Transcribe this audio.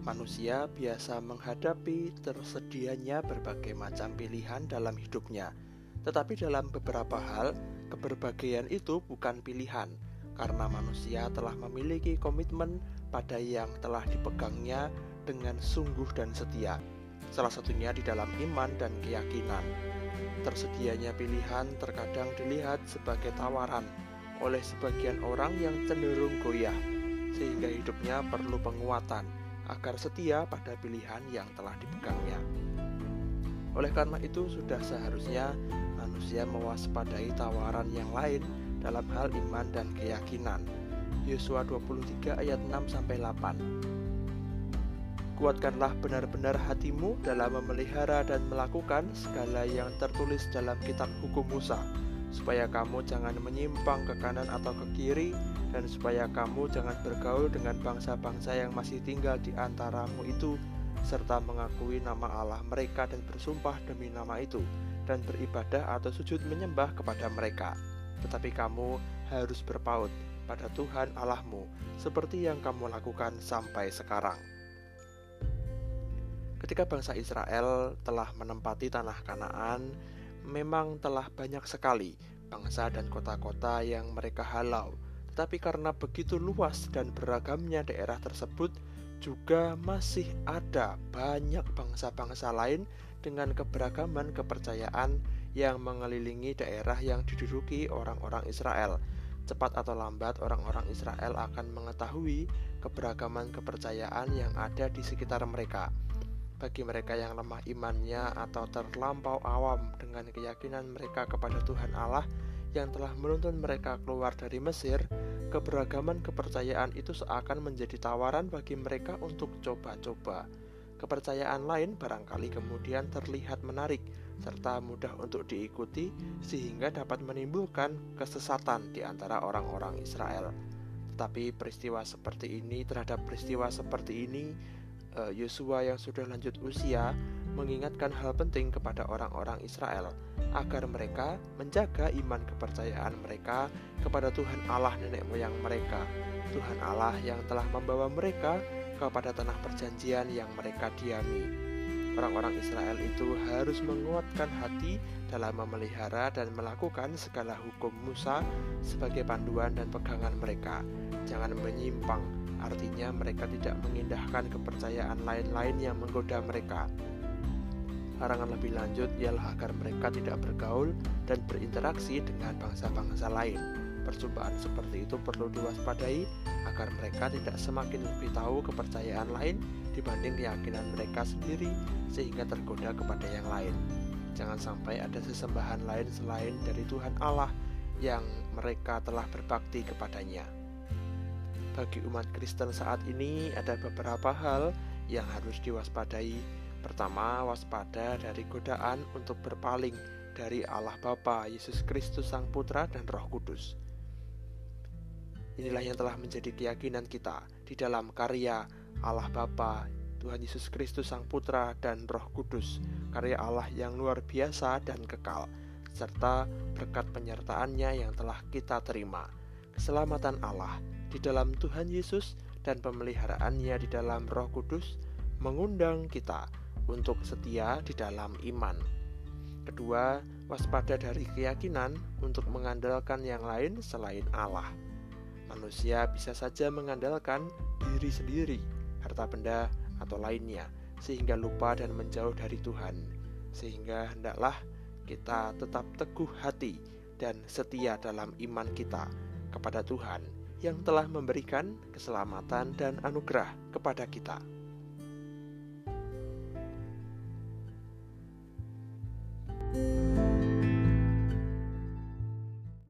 Manusia biasa menghadapi tersedianya berbagai macam pilihan dalam hidupnya, tetapi dalam beberapa hal, keberbagian itu bukan pilihan, karena manusia telah memiliki komitmen pada yang telah dipegangnya dengan sungguh dan setia. Salah satunya di dalam iman dan keyakinan. Tersedianya pilihan terkadang dilihat sebagai tawaran oleh sebagian orang yang cenderung goyah, sehingga hidupnya perlu penguatan agar setia pada pilihan yang telah dipegangnya. Oleh karena itu, sudah seharusnya manusia mewaspadai tawaran yang lain dalam hal iman dan keyakinan. Yosua 23 ayat 6 sampai 8. Kuatkanlah benar-benar hatimu dalam memelihara dan melakukan segala yang tertulis dalam kitab hukum Musa, supaya kamu jangan menyimpang ke kanan atau ke kiri dan supaya kamu jangan bergaul dengan bangsa-bangsa yang masih tinggal di antaramu itu serta mengakui nama Allah mereka dan bersumpah demi nama itu dan beribadah atau sujud menyembah kepada mereka. Tetapi kamu harus berpaut pada Tuhan Allahmu seperti yang kamu lakukan sampai sekarang. Ketika bangsa Israel telah menempati tanah Kanaan memang telah banyak sekali bangsa dan kota-kota yang mereka halau tetapi karena begitu luas dan beragamnya daerah tersebut, juga masih ada banyak bangsa-bangsa lain dengan keberagaman kepercayaan yang mengelilingi daerah yang diduduki orang-orang Israel. Cepat atau lambat, orang-orang Israel akan mengetahui keberagaman kepercayaan yang ada di sekitar mereka. Bagi mereka yang lemah imannya atau terlampau awam dengan keyakinan mereka kepada Tuhan Allah yang telah menuntun mereka keluar dari Mesir, keberagaman kepercayaan itu seakan menjadi tawaran bagi mereka untuk coba-coba. Kepercayaan lain barangkali kemudian terlihat menarik serta mudah untuk diikuti sehingga dapat menimbulkan kesesatan di antara orang-orang Israel. Tetapi peristiwa seperti ini terhadap peristiwa seperti ini Yosua yang sudah lanjut usia mengingatkan hal penting kepada orang-orang Israel agar mereka menjaga iman kepercayaan mereka kepada Tuhan Allah nenek moyang mereka, Tuhan Allah yang telah membawa mereka kepada tanah perjanjian yang mereka diami. Orang-orang Israel itu harus menguatkan hati dalam memelihara dan melakukan segala hukum Musa sebagai panduan dan pegangan mereka. Jangan menyimpang, artinya mereka tidak mengindahkan kepercayaan lain-lain yang menggoda mereka, Larangan lebih lanjut ialah agar mereka tidak bergaul dan berinteraksi dengan bangsa-bangsa lain. Percobaan seperti itu perlu diwaspadai agar mereka tidak semakin lebih tahu kepercayaan lain dibanding keyakinan mereka sendiri sehingga tergoda kepada yang lain. Jangan sampai ada sesembahan lain selain dari Tuhan Allah yang mereka telah berbakti kepadanya. Bagi umat Kristen saat ini ada beberapa hal yang harus diwaspadai Pertama, waspada dari godaan untuk berpaling dari Allah Bapa, Yesus Kristus Sang Putra dan Roh Kudus. Inilah yang telah menjadi keyakinan kita di dalam karya Allah Bapa, Tuhan Yesus Kristus Sang Putra dan Roh Kudus, karya Allah yang luar biasa dan kekal, serta berkat penyertaannya yang telah kita terima. Keselamatan Allah di dalam Tuhan Yesus dan pemeliharaannya di dalam Roh Kudus mengundang kita untuk setia di dalam iman. Kedua, waspada dari keyakinan untuk mengandalkan yang lain selain Allah. Manusia bisa saja mengandalkan diri sendiri, harta benda, atau lainnya, sehingga lupa dan menjauh dari Tuhan. Sehingga hendaklah kita tetap teguh hati dan setia dalam iman kita kepada Tuhan yang telah memberikan keselamatan dan anugerah kepada kita. you